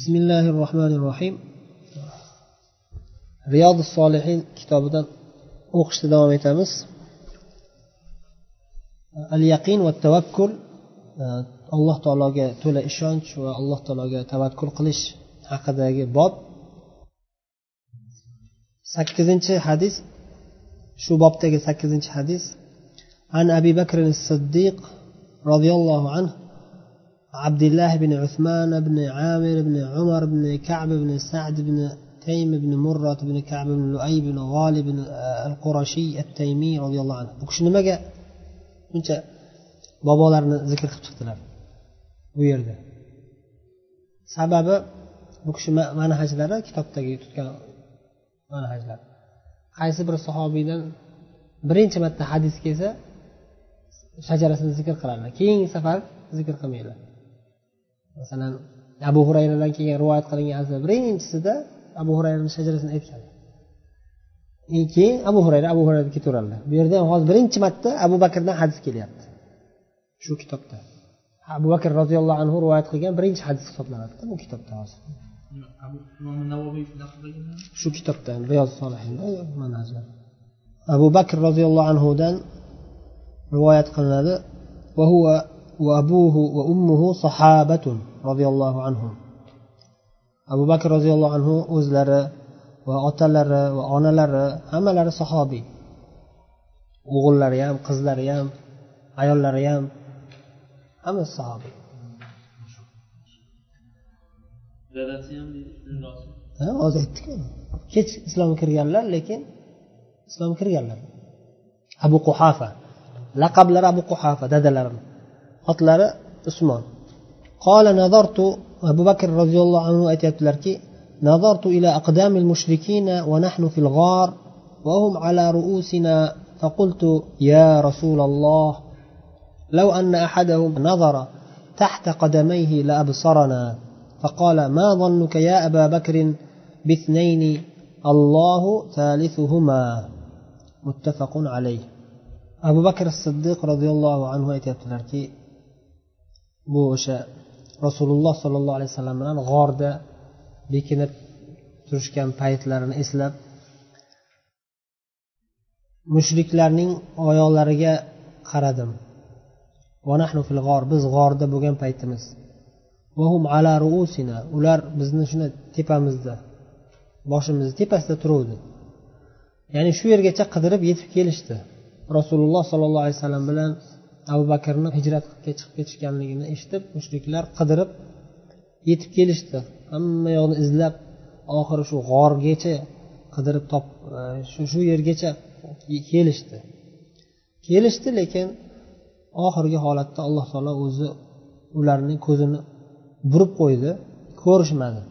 بسم الله الرحمن الرحيم رياض الصالحين kitobidan o'qishda davom etamiz al yaqin va tavakkul alloh taologa to'la ishonch va alloh taologa tavakkul qilish haqidagi bob sakkizinchi hadis shu bobdagi sakkizinchi hadis an abi bakr siddiq roziyallohu anhu عبد الله بن عثمان بن عامر بن عمر بن كعب بن سعد بن تيم بن مرة بن كعب بن لؤي بن غالب بن القرشي التيمي رضي الله عنه bu kishi nimaga buncha bobolarni zikr qilib chiqdilar bu yerda sababi bu kishi manhajlari kitobdagi tutgan manhajlar qaysi bir sahobiydan birinchi marta hadis kelsa shajarasini zikr qiladilar keyingi safar zikr qilmaydilar masalan abu hurayradan kelgan rivoyat qilingan hadislar birinchisida abu hurayrani shajarasini aytgan. Keyin abu hurayra abu hurayra ketaveradilar. Bu yerda ham hozir birinchi marta abu bakrdan hadis kelyapti. Shu kitobda. Abu bakr roziyallohu anhu rivoyat qilgan birinchi hadis hisoblanadi bu kitobda hozir. Shu kitobda riyoz solihinda abu bakr roziyallohu anhudan rivoyat qilinadi. وأبوه وأمه صحابة رضي الله عنهم أبو بكر رضي الله عنه o'zlari va otalari va onalari hammalari sahobiy o'g'illari ham qizlari ham ayollari ham hammasi sahobiy hozir aytdik kech islomga kirganlar lekin islomga kirganlar abu quhafa laqablari abu quhafa dadalari otlari usmon قال نظرت أبو بكر رضي الله عنه أتيتلركي نظرت إلى أقدام المشركين ونحن في الغار وهم على رؤوسنا فقلت يا رسول الله لو أن أحدهم نظر تحت قدميه لأبصرنا فقال ما ظنك يا أبا بكر باثنين؟ الله ثالثهما. متفق عليه. abu bakr siddiq roziyallohu anhu aytyaptilarki bu o'sha rasululloh sollallohu alayhi vasallam bilan g'orda bekinib turishgan paytlarini eslab mushriklarning oyoqlariga qaradim. Fil g'or biz g'orda bo'lgan paytimiz. Ala ruusina ular bizni shuni tepamizda boshimizni tepasida turuvdi. Ya'ni shu yergacha qidirib yetib kelishdi. Rasululloh sollallohu alayhi vasallam bilan abu bakrni hijratga chiqib ketishganligini eshitib mushriklar qidirib yetib kelishdi. Hamma yoqni izlab oxiri shu g'orgacha qidirib top e, shu shu yergacha kelishdi. Kelishdi lekin oxirgi holatda alloh taolo o'zi ularning ko'zini burib qo'ydi ko'rishmadi.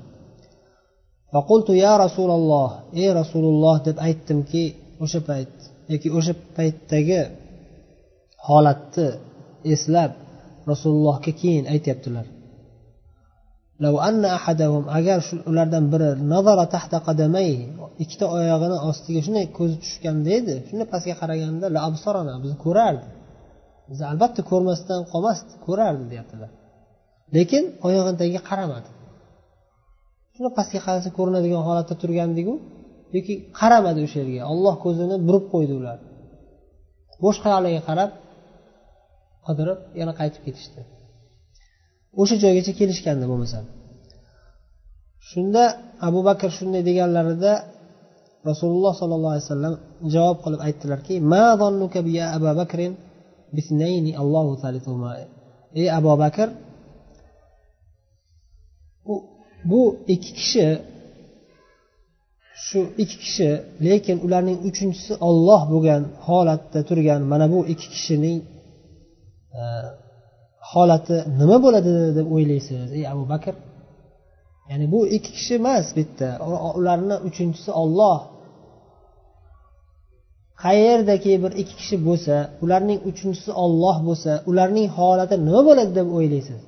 Faqultu ya rasululloh ey rasululloh deb aytdimki o'sha payt yoki o'sha paytdagi holatni eslab rasulullohga keyin aytyaptilar. Agar ulardan biri nazara tahta qadamay ikkita oyog'ini ostiga shunday ko'zi tushganda edi. Shunday pastga qaraganda bizni ko'rardi. Bizni albatta ko'rmasdan qolmasdi ko'rardi deyaptilar. Lekin oyog'ini tagiga qaramadi. Shunday pastga qarasa ko'rinadigan holatda turgandiku yoki qaramadi o'sha yerga. Olloh ko'zini burib qo'ydi ular. Boshqa yoqlarga qarab qidirib yana qaytib ketishdi. O'sha joygacha kelishgandi bo'lmasam shunda abu bakr shunday deganlarida rasululloh sollallohu alayhi vasallam javob qilib aytdilarki ey abu bakr bu ikki kishi shu ikki kishi lekin ularning uchinchisi olloh bo'lgan holatda turgan mana bu ikki kishining Э, holati nima bo'ladi deb o'ylaysiz? Ey abu bakr ya'ni bu ikki kishi emas bitta. Ularni uchinchisi olloh qayerdaki bir ikki kishi bo'lsa ularning uchinchisi olloh bo'lsa ularning holati nima bo'ladi deb o'ylaysiz?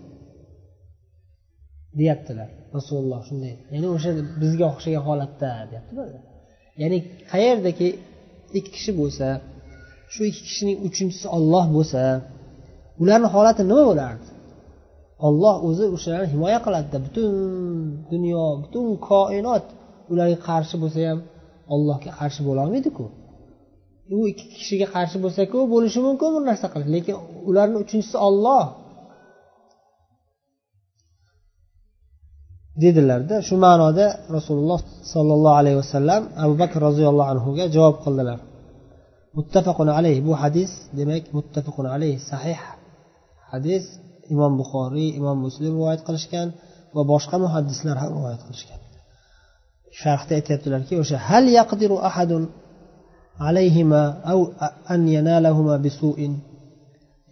Deyaptilar rasululloh shunday. Ya'ni o'sha bizga o'xshagan holatda deyaptilar. Ya'ni qayerdaki ikki kishi bo'lsa shu ikki kishining uchinchisi olloh bo'lsa ularni holati nima bo'lardi? Olloh o'zi o'shalarni himoya qiladida butun dunyo butun koinot ularga qarshi bo'lsa ham ollohga qarshi bo'lolmaydiku u ikki kishiga qarshi bo'lsaku bo'lishi mumkin bir narsa qilish lekin ularni uchinchisi olloh dedilarda shu ma'noda rasululloh sollallohu alayhi vasallam abu bakr roziyallohu anhuga javob qildilar. Muttafaqun alayh. Bu hadis demak muttafaqun alayh sahih. Hadis imom buxoriy imom muslim rivoyat qilishgan va boshqa muhaddislar ham rivoyat qilishgan. Sharhda aytyaptilarki o'sha hal yaqdiru ahadun alayhima au an yanalahuma bisuin?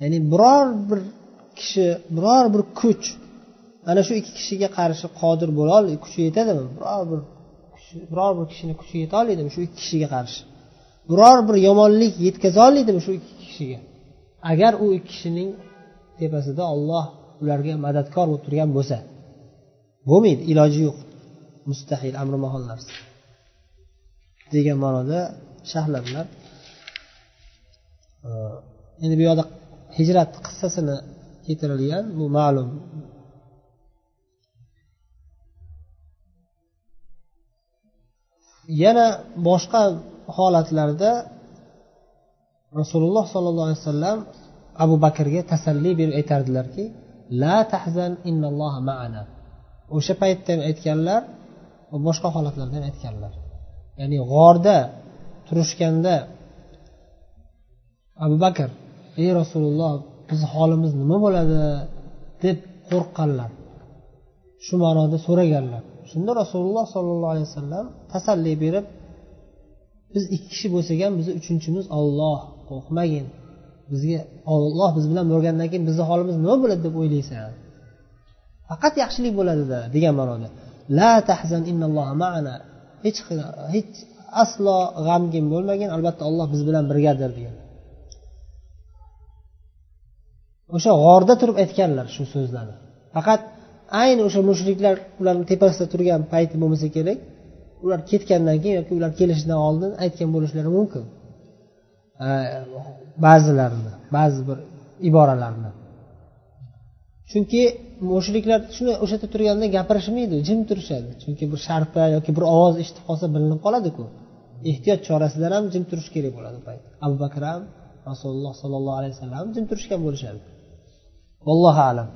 Ya'ni biror bir kishi biror bir kuch ana shu ikki kishiga qarshi qodir bo'la kuchi yetadimi? Biror bir biror bir kishini kuchi yetolmaydimi shu ikki kishiga qarshi? Biror bir yomonlik yetkaza oladimi shu ikki kishiga? Agar u ikki kishining tepasida olloh ularga madadkor bo'lib turgan bo'lsa bo'lmaydi iloji yo'q. Mustahil amri mahol narsa degan ma'noda sharhladilar e, endi bu yoqda hijrat qissasini keltirilgan bu ma'lum. Yana boshqa holatlarda rasululloh sollallohu alayhi vasallam abu bakrga tasalli berib aytardilarki la tahzan innalloha maana. O'sha paytda ham aytganlar va boshqa holatlarda ham aytganlar. Ya'ni g'orda turishganda abu bakr ey rasululloh bizni holimiz nima bo'ladi? deb qo'rqqanlar. Shu ma'noda so'raganlar. Shunda rasululloh sollallohu alayhi vasallam tasalli berib biz ikki kishi bo'lsak ham bizni uchinchimiz olloh qo'rqmagin. Bizga olloh biz bilan bo'lgandan keyin bizni holimiz nima bo'ladi deb o'ylaysan? Faqat yaxshilik bo'ladida degan ma'noda. La tahzan innalloha ma'ana. Hech hech aslo g'amgin bo'lmagin albatta olloh biz bilan birgadir degan. O'sha g'orda turib aytganlar shu so'zlarni. Faqat ayni o'sha mushriklar ularni tepasida turgan payti bo'lmasa kerak ular ketgandan keyin yoki ular kelishidan oldin aytgan bo'lishlari mumkin. Э, ba'zilarini ba'zi bir iboralarni. Chunki mushriklar shuni o'sha yerda turganda gapirishmaydi jim turishadi. Chunki bir sharpa yoki bir ovoz eshitib qolsa bilinib qoladiku. Ehtiyot chorasidan ham jim turish kerak bo'ladi payt. Abu bakr ham rasululloh sollallohu alayhi vasallam jim turishgan bo'lishadi. Vallohu alam.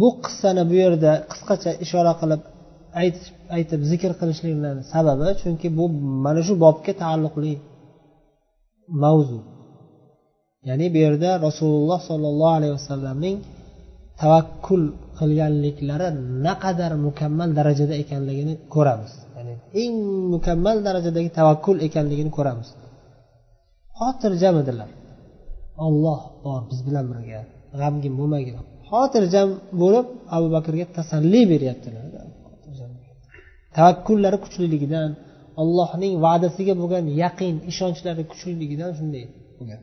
Bu qissani bu yerda qisqacha ishora qilib aytib zikr qilishliklarini sababi chunki bu mana shu bobga taalluqli mavzu. Ya'ni bu yerda rasululloh sollallohu alayhi vasallamning tavakkul qilganliklari naqadar mukammal darajada ekanligini ko'ramiz. Ya'ni eng mukammal darajadagi tavakkul ekanligini ko'ramiz. Xotirjam edilar olloh bor biz bilan birga g'amgin bo'lmagin xotirjam bo'lib abu bakrga tasalli beryaptilar. Tavakkullari kuchliligidan allohning va'dasiga bo'lgan yaqin ishonchlari kuchliligidan shunday bo'lgan.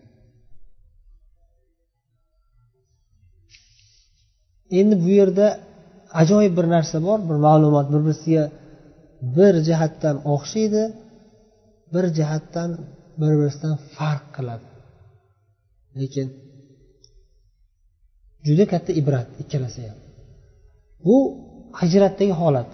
Endi bu yerda ajoyib bir narsa bor bir ma'lumot. Bir birisiga bir jihatdan o'xshaydi bir jihatdan bir birisidan farq qiladi. Lekin juda katta ibrat ikkalasi ham. Bu hijratdagi holat.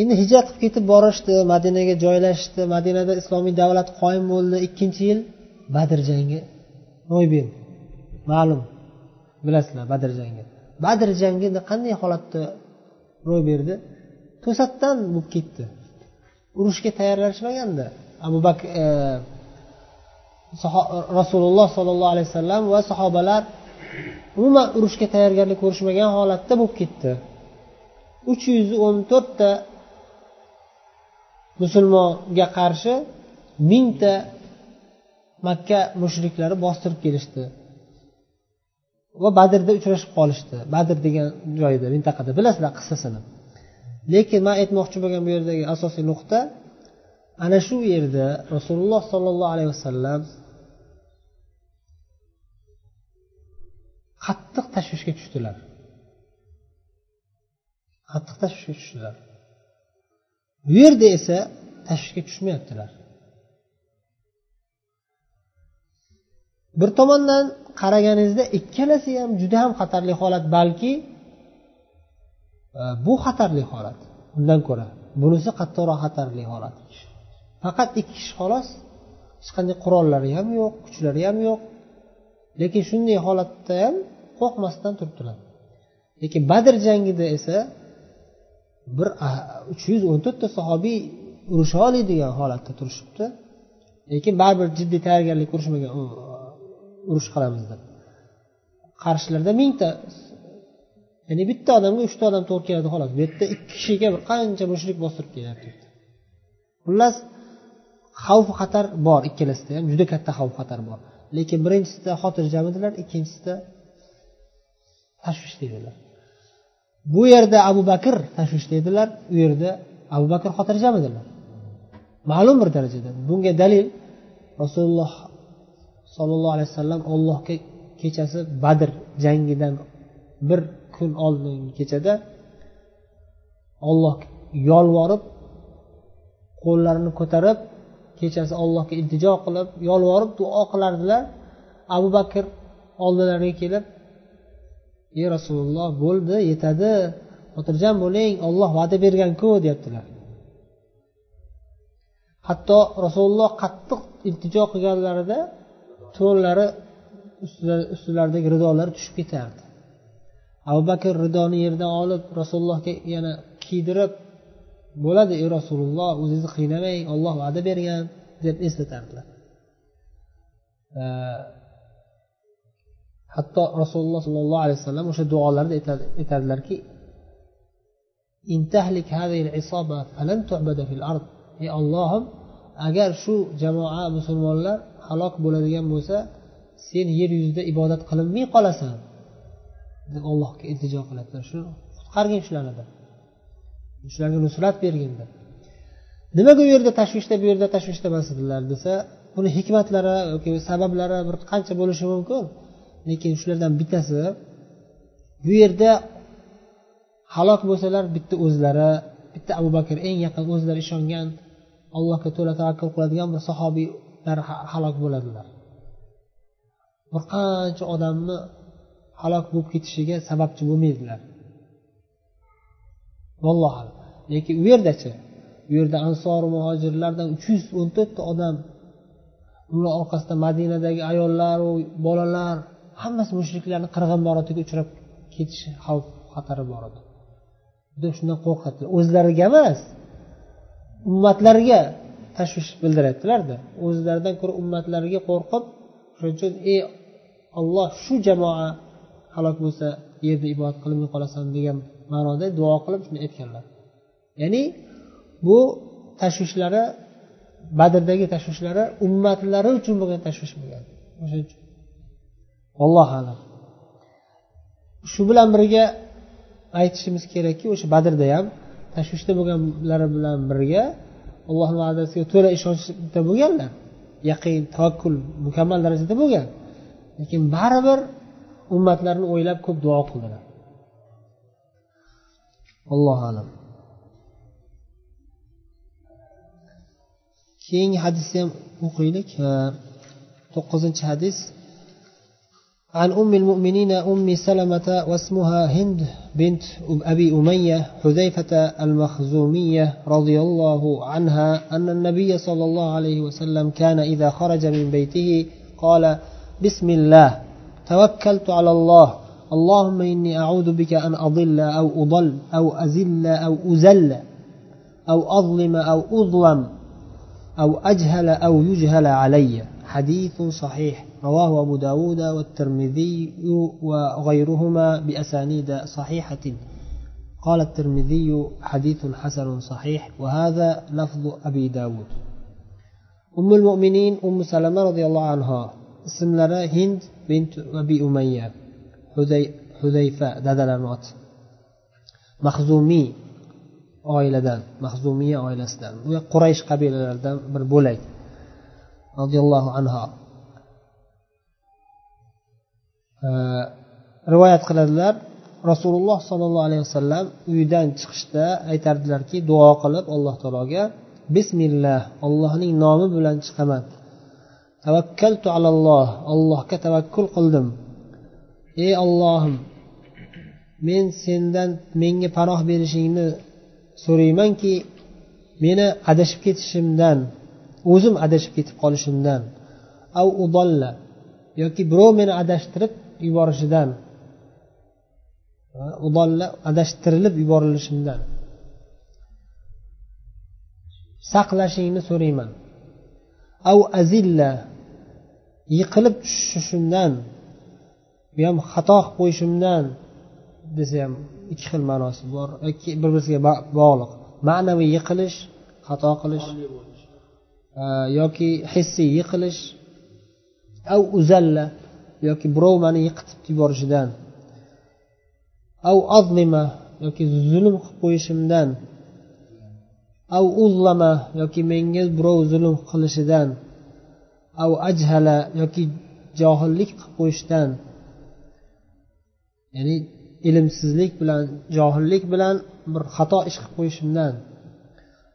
Endi hijrat qilib ketib borishdi madinaga joylashishdi. Madinada islomiy davlat qoyim bo'ldi ikkinchi yil. Badr jangi. Ro'y berdi ma'lum. Bilasizlar badr jangi. Badr jangida qanday holatda ro'y berdi? To'satdan bo'lib ketdi. Urushga tayyorlanishmaganda abu bakr e, rasululloh sollallohu alayhi vasallam va sahobalar umuman urushga tayyorgarlik ko'rishmagan holatda bo'lib ketdi. Uch yuz o'n to'rtta musulmonga qarshi mingta makka mushriklari bostirib kelishdi. Va badrda uchrashib qolishdi. Badr degan joyda mintaqada. Bilasizlar qissasini lekin man aytmoqchi bo'lgan bu yerdagi asosiy nuqta ana shu yerda rasululloh sollallohu alayhi vasallam qattiq tashvishga tushdilar. Qattiq tashvishga tushdilar. Bu yerda esa tashvishga tushmayaptilar. Bir tomondan qaraganingizda ikkalasi ham juda ham xatarli holat balki e, bu xatarli holat. Undan ko'ra bunisi qattiqroq xatarli holat. Faqat ikki kishi xolos hech qanday qurollari ham yo'q kuchlari ham yo'q. Lekin shunday holatda ham qo'rqmasdan turibdilar. Lekin badr jangida esa bir uch yuz o'n to'rtta sahobiy urusha oladigan holatda turishibdi. Lekin baribir jiddiy tayyorgarlik ko'rishmagan urush qilamiz deb. Qarshilarida mingta ya'ni bitta odamga uchta odam to'g'ri keladi xolos. Bu yerda ikki kishiga bir qancha mushrik bostirib kelyapti? Xullas xavf xatar bor ikkalasida ham juda katta xavf xatar bor. Lekin birinchisida xotirjam edilar ikkinchisida tashvishda edilar bu yerda abu bakr tashvishda edilar u yerda abu bakr xotirjam edilar. Ma'lum bir darajada. Bunga dalil rasululloh sollallohu alayhi vasallam ollohga kechasi badr jangidan bir kun oldingi kechada olloh yolvorib qo'llarini ko'tarib kechasi allohga iltijo qilib yolvorib duo qilardilar. Abu bakr oldilariga kelib ey rasululloh bo'ldi yetadi. Xotirjam bo'ling olloh va'da berganku deyaptilar. Hatto rasululloh qattiq iltijo qilganlarida to'nlari ustilaridagi ridolari tushib ketardi. Abu bakr ridoni yerdan olib rasulullohga yana kiydirib bo'ladi ey rasululloh o'zingizni qiynamang olloh va'da bergan deb eslatardilar hatto rasululloh sollallohu alayhi vasallam o'sha duolarda aytadilarki ey ollohim agar shu jamoa musulmonlar halok bo'ladigan bo'lsa sen yer yuzida ibodat qilinmay qolasan. Deb allohga iltijo qiladilar. Shu qutqargin shularni deb. Shularga nusrat bergin deb. Nimaga u yerda tashvishda bu yerda tashvishda emas? edilar desa buni hikmatlari yoki sabablari bir qancha bo'lishi mumkin. Lekin shulardan bittasi bu yerda halok bo'lsalar bitta o'zlari bitta abu bakr eng yaqin o'zlari ishongan allohga to'la tavakkul qiladigan bir sahobiylar halok bo'ladilar. Bir qancha odamni halok bo'lib ketishiga sababchi bo'lmaydilar. Vallohu alam. Lekin u yerdachi u yerda ansor muhojirlardan uch yuz o'n to'rtta odam ular orqasida madinadagi ayollaru bolalar hammasi mushriklarni qirg'inborotiga uchrab ketish xavf xatari bor edi. Juda shundan qo'rqadilar o'zlariga emas ummatlariga tashvish bildiryaptilarda o'zlaridan ko'ra ummatlariga qo'rqib shuning uchun ey olloh shu jamoa halok bo'lsa yerda ibodat qilmay qolasan degan ma'noda duo qilib shuni aytganlar. Ya'ni bu tashvishlari badrdagi tashvishlari ummatlari uchun bo'lgan tashvish bo'lgan. O'shaning uchun allohu alam. Shu bilan birga aytishimiz kerakki o'sha badrda ham tashvishda bo'lganlari bilan birga allohni va'dasiga to'la ishonchda bo'lganlar. Yaqin tavakkul mukammal darajada bo'lgan. Lekin baribir ummatlarni o'ylab ko'p duo qildilar. Allohu alam. Keyingi hadisni ham o'qiylik. To'qqizinchi hadis. عن أم المؤمنين أم سلمة واسمها هند بنت أبي أمية حذيفة المخزومية رضي الله عنها أن النبي صلى الله عليه وسلم كان إذا خرج من بيته قال بسم الله توكلت على الله اللهم إني أعوذ بك أن أضل أو أضل أو أزل أو أزل أو أظلم أو أظلم أو أجهل أو يجهل علي. حديث صحيح رواه أبو داود والترمذي وغيرهما بأسانيد صحيحة. قال الترمذي حديث حسن صحيح وهذا لفظ أبي داود. أم المؤمنين أم سلمة رضي الله عنها اسم لنا هند بنت أبي أمية hudayfa dadalarni oti mahzumiy oiladan mahzumiya oilasidan u quraysh qabilalaridan bir bo'lak roziyallohu anhu rivoyat qiladilar. Rasululloh sollallohu alayhi vasallam uyidan chiqishda aytardilarki duo qilib alloh taologa bismillah allohning nomi bilan chiqaman. Tavakkaltu alalloh allohga tavakkul qildim. Ey ollohim men sendan menga panoh berishingni so'raymanki meni adashib ketishimdan o'zim adashib ketib qolishimdan av udolla yoki birov meni adashtirib yuborishidan udolla adashtirilib yuborilishimdan. Saqlashingni so'rayman. Av azilla yiqilib tushishimdan bu ham xato qilib qo'yishimdan desa ham ikki xil ma'nosi bor yoki bir biriga bog'liq. Ma'naviy yiqilish xato qilish. Yoki hissiy yiqilish av uzalla yoki birov mani yiqitib yuborishidan av azlima yoki zulm qilib qo'yishimdan av uzlama yoki menga birov zulm qilishidan av ajhala yoki johillik qilib qo'yishdan ya'ni ilmsizlik bilan johillik bilan bir xato ish qilib qo'yishimdan.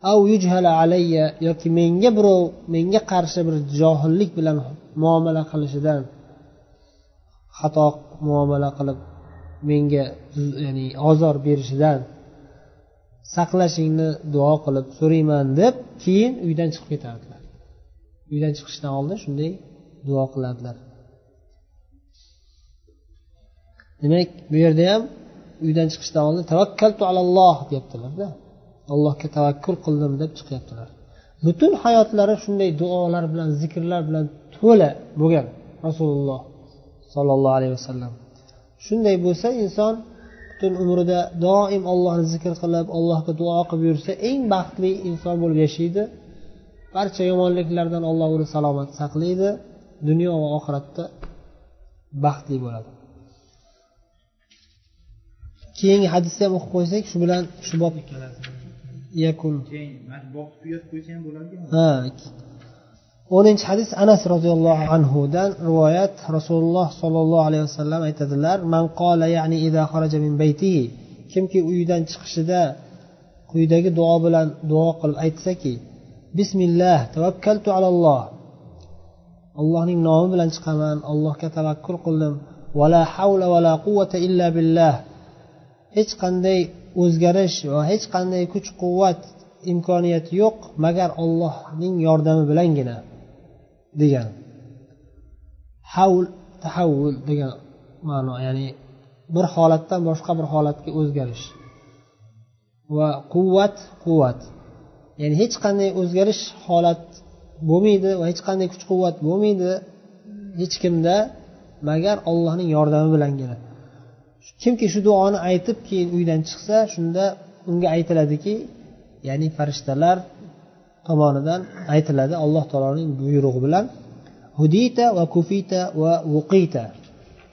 Av yujhala alayya yoki menga birov menga qarshi bir johillik bilan muomala qilishidan xato muomala qilib menga ya'ni ozor berishidan saqlashingni duo qilib so'rayman deb keyin uydan chiqib ketardilar. Uydan chiqishdan oldin shunday duo qiladilar. Demak bu yerda ham uydan chiqishdan oldin tavakkaltu alalloh deyaptilarda allohga tavakkul qildim deb chiqyaptilar. Butun hayotlari shunday duolar bilan zikrlar bilan to'la bo'lgan rasululloh sollallohu alayhi vasallam. Shunday bo'lsa inson butun umrida doim ollohni zikr qilib allohga duo qilib yursa eng baxtli inson bo'lib yashaydi. Barcha yomonliklardan alloh uni salomat saqlaydi. Dunyo va oxiratda baxtli bo'ladi. Keyingi hadisni ham o'qib qo'ysak shu bilan shu bob yakun. Ha o'ninchi hadis anas roziyallohu anhudan rivoyat rasululloh sollallohu alayhi vasallam aytadilar man qola ya'ni ida xaraja min baytihi. Kimki uyidan chiqishida quyidagi duo bilan duo qilib aytsaki bismillah tavakkaltu alalloh allohning nomi bilan chiqaman allohga tavakkul qildim. Vala havla vala quvvata illa billah. Hech qanday o'zgarish va hech qanday kuch quvvat imkoniyati yo'q magar ollohning yordami bilangina degan. Havl tahavvul degan ma'no ya'ni bir holatdan boshqa bir holatga o'zgarish va quvvat quvvat. Ya'ni hech qanday o'zgarish holat bo'lmaydi va hech qanday kuch quvvat bo'lmaydi hech kimda magar ollohning yordami bilangina. Kimki shu duoni aytib keyin uydan chiqsa shunda unga aytiladiki ya'ni farishtalar tomonidan aytiladi alloh taoloning buyrug'i bilan hudita va kufita va vuqita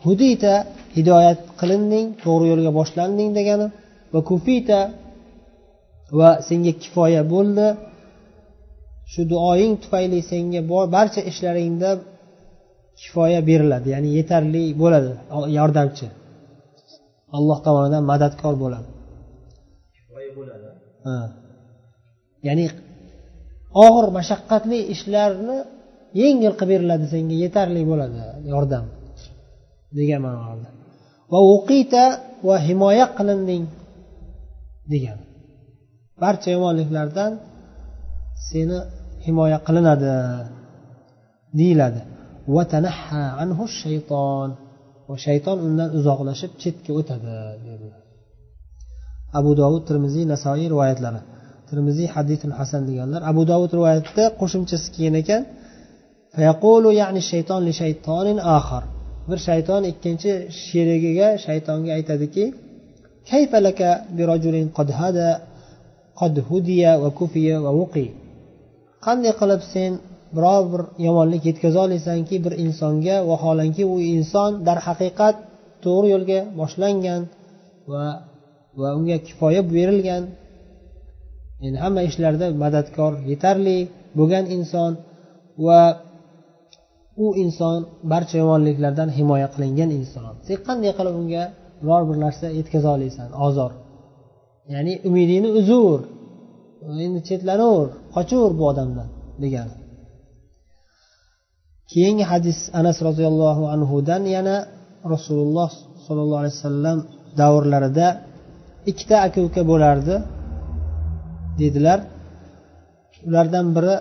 hudita hidoyat qilinding to'g'ri yo'lga boshlanding degani va kufita va senga kifoya bo'ldi. Shu duoying tufayli senga barcha ishlaringda kifoya beriladi ya'ni yetarli bo'ladi yordamchi. Alloh tomonidan madadkor bo'ladi. Ya'ni og'ir mashaqqatli ishlarni yengil qilib beriladi senga yetarli bo'ladi yordam degan ma'noda. Va o'qiyta va himoya qilinding degan. Barcha yomonliklardan seni himoya qilinadi deyiladi. Va shayton shayton undan uzoqlashib chetga o'tadi abu dovud termiziy nasoiy rivoyatlari. Termiziy hadisul hasan deganlar. Abu dovud rivoyatida qo'shimchasi kelgan ekan ya'ni shayton li shaytonin axar bir shayton ikkinchi sherigiga shaytonga aytadiki kayfalaka birajulin qad hada qad hudiya va kufiya va vuqi qanday qilib sen biror bir yomonlik yetkaza olasanki bir insonga vaholanki u inson darhaqiqat to'g'ri yo'lga boshlangan va va unga kifoya berilgan. Endi hamma ishlarda madadkor yetarli bo'lgan inson va u inson barcha yomonliklardan himoya qilingan inson. Sen qanday qilib unga biror bir narsa yetkaza olasan ozor. Ya'ni umidingni uzur endi chetlanaver qochaver bu odamdan degani. Keyingi hadis anas roziyallohu anhudan yana rasululloh sollallohu alayhi vasallam davrlarida ikkita aka uka bo'lardi dedilar. Ulardan biri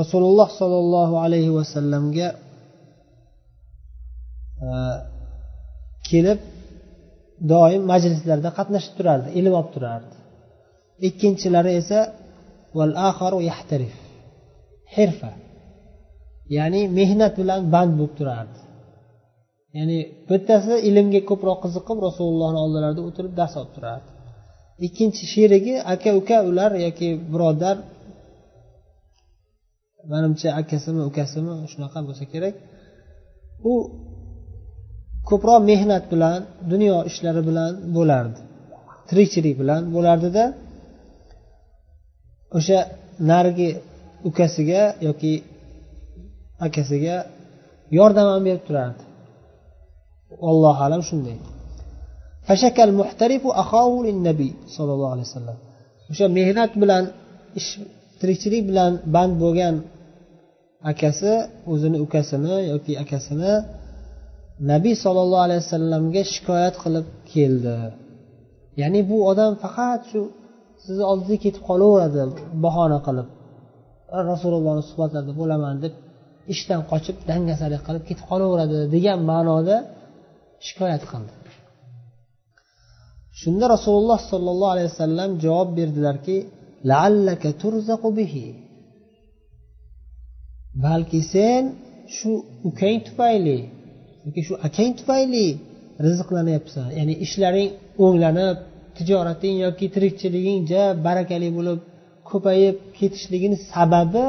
rasululloh sollallohu alayhi vasallamga e, kelib doim majlislarda qatnashib turardi ilm olib turardi. Ikkinchilari esa hirfa. Ya'ni mehnat bilan band bo'lib turardi. Ya'ni bittasi ilmga ko'proq qiziqib rasulullohni oldilarida o'tirib dars olib turardi. Ikkinchi sherigi aka uka ular yoki birodar manimcha akasimi ukasimi shunaqa bo'lsa kerak. U ko'proq mehnat bilan dunyo ishlari bilan bo'lardi. Tirikchilik bilan bo'lardida o'sha narigi ukasiga yoki akasiga yordam ham berib turardi. Allohu alam shunday. Fashakal muhtarifu nabiy sollallohu alayhi vasallam o'sha mehnat bilan ish tirikchilik bilan band bo'lgan akasi o'zini ukasini yoki akasini nabiy sollallohu alayhi vasallamga shikoyat qilib keldi. Ya'ni bu odam faqat shu sizni oldingizga ketib qolaveradi bahona qilib. Rasulullohni suhbatlarida bo'laman deb ishdan qochib dangasalik qilib ketib qolaveradi degan ma'noda shikoyat qildi. Shunda rasululloh sollallohu alayhi vasallam javob berdilarki balki sen shu ukang tufayli yoki shu akang tufayli rizqlanyapsan. Ya'ni ishlaring o'nglanib tijorating yoki tirikchiliging ja barakali bo'lib ko'payib ketishligini sababi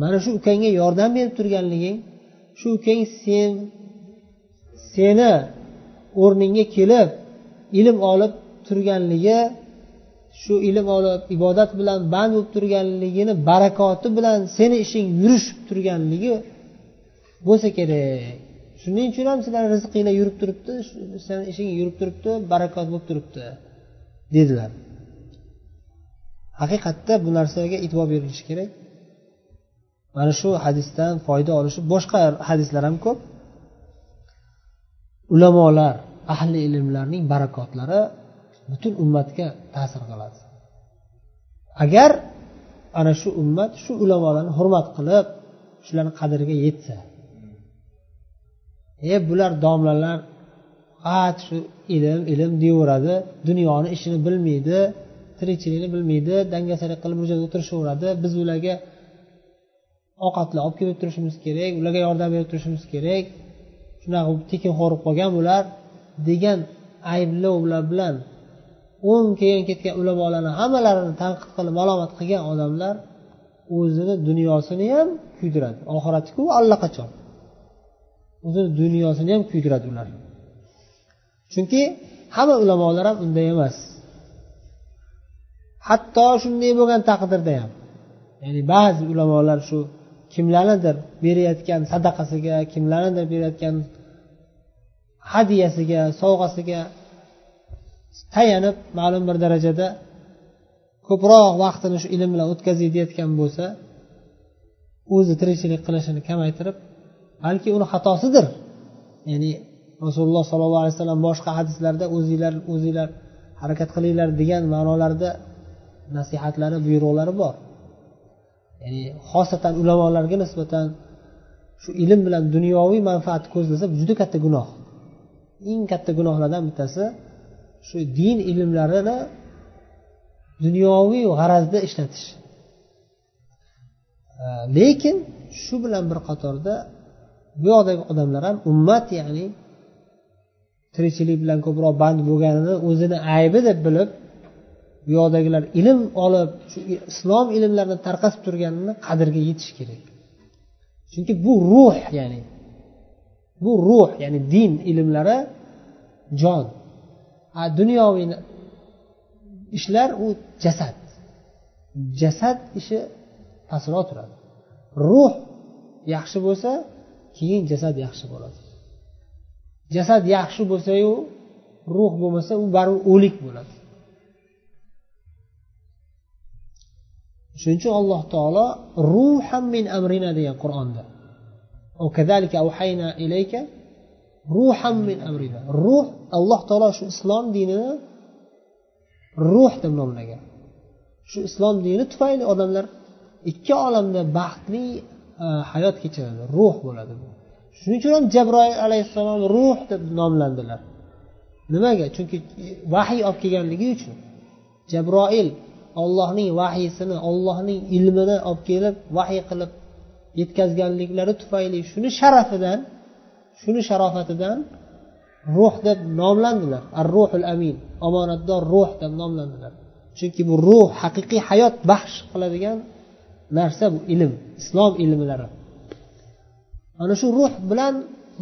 mana shu ukangga yordam berib turganliging shu ukang sen seni o'rningga kelib ilm olib turganligi shu ilm olib ibodat bilan band bo'lib turganligini barakoti bilan seni ishing yurishib turganligi bo'lsa kerak. Shuning uchun ham sizlar rizqinglar yurib turibdi seni ishing yurib turibdi barakot bo'lib turibdi dedilar. Haqiqatda bu narsaga e'tibor berilishi kerak. Mana shu hadisdan foyda olishib boshqa hadislar ham ko'p. Ulamolar ahli ilmlarning barakotlari butun ummatga ta'sir qiladi. Agar ana shu ummat shu ulamolarni hurmat qilib shularni qadriga yetsa e bular domlalar faqat shu ilm ilm deyaveradi dunyoni ishini bilmaydi tirikchilikni bilmaydi dangasalik qilib bir joyda o'tirishaveradi biz ularga ovqatlar olib kelib turishimiz kerak ularga yordam berib turishimiz kerak. Shunaqa tekinxo'r bo'lib qolgan bular degan ayblovlar bilan o'ng keyin ketgan ulamolarni hammalarini tanqid qilib malomat qilgan odamlar o'zini dunyosini ham kuydiradi. Oxiratiku allaqachon. O'zini dunyosini ham kuydiradi ular. Chunki hamma ulamolar ham unday emas. Hatto shunday bo'lgan taqdirda ham ya'ni ba'zi ulamolar shu kimlarnidir berayotgan sadaqasiga kimlarnidir berayotgan hadyasiga sovg'asiga tayanib ma'lum bir darajada ko'proq vaqtini shu ilm bilan o'tkazay deyayotgan bo'lsa o'zi tirikchilik qilishini kamaytirib balki uni xatosidir. Ya'ni rasululloh sollallohu alayhi vasallam boshqa hadislarda o'zinglar o'zinglar harakat qilinglar degan ma'nolarda nasihatlari buyruqlari bor. Ya'ni xosatan ulamolarga nisbatan shu ilm bilan dunyoviy manfaatni ko'zlasa juda katta gunoh. Eng katta gunohlardan bittasi shu din ilmlarini dunyoviy g'arazda ishlatish. Lekin shu bilan bir qatorda bu yoqdagi odamlar ham ummat ya'ni tirikchilik bilan ko'proq band bo'lganini o'zini aybi deb bilib bu yoqdagilar ilm olib shu islom ilmlarini tarqatib turganini qadriga yetish kerak. Chunki bu ruh ya'ni bu ruh ya'ni din ilmlari jon. A dunyoviy ishlar u jasad. Jasad ishi pastroq turadi. Ruh yaxshi bo'lsa keyin jasad yaxshi bo'ladi. Jasad yaxshi bo'lsayu ruh bo'lmasa u baribir o'lik bo'ladi. Shuning uchun alloh taolo ruham min amrina degan qur'onda. Ruham min amrina. Ruh alloh taolo shu islom dinini ruh deb nomlagan. Shu islom dini tufayli odamlar ikki olamda baxtli e, hayot kechiradi. Ruh bo'ladi bu. Shuning uchun ham jabroil alayhissalom ruh deb nomlandilar. Nimaga? Chunki vahiy olib kelganligi uchun. Jabroil ollohning vahiysini ollohning ilmini olib kelib vahiy qilib yetkazganliklari tufayli shuni sharafidan shuni sharofatidan ruh deb nomlandilar. Ar ruhul amin omonatdor ruh deb nomlandilar. Chunki bu ruh haqiqiy hayot baxsh qiladigan narsa bu ilm islom ilmlari. Ana shu ruh bilan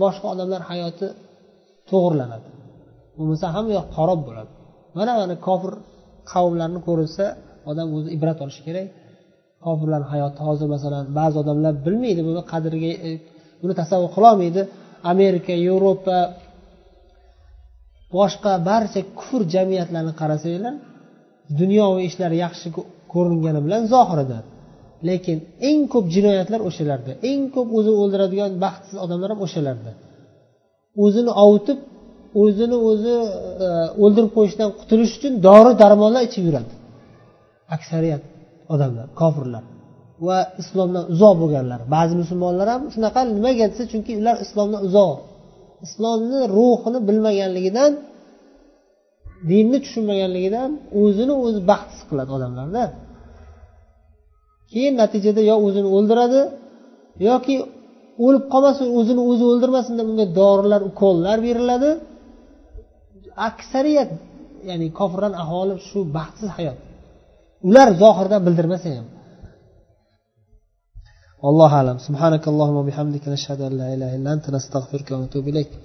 boshqa odamlar hayoti to'g'irlanadi. Bo'lmasa hamma yoq xarob bo'ladi. Mana mana kofir qavmlarni ko'rilsa odam o'zi ibrat olishi kerak. Kofirlarni hayoti hozir masalan ba'zi odamlar bilmaydi buni qadriga e, buni tasavvur qilolmaydi amerika yevropa boshqa barcha kufr jamiyatlarini qarasanglar dunyoviy ishlar yaxshi ko'ringani bilan zohirida lekin eng ko'p jinoyatlar o'shalarda eng ko'p o'zini o'ldiradigan baxtsiz odamlar ham o'shalarda. O'zini ovutib o'zini o'zi e, o'ldirib qo'yishdan qutulish uchun dori darmonlar ichib yuradi. Aksariyat odamlar kofirlar va islomdan uzoq bo'lganlar. Ba'zi musulmonlar ham shunaqa nimaga desa chunki ular islomdan uzoq. Islomni ruhini bilmaganligidan dinni tushunmaganligidan o'zini o'zi baxtsiz qiladi odamlarda. Keyin natijada yo o'zini o'ldiradi yoki o'lib qolmasin o'zini o'zi o'ldirmasin deb unga dorilar ukollar beriladi. Aksariyat ya'ni kofirlar aholi shu baxtsiz hayot. Ular zohirdan bildirmasa ham. Allohu alam. Subhanakallohumma bihamdika nashhadu an la ilaha illa anta nastag'firuka va natubu ilayk.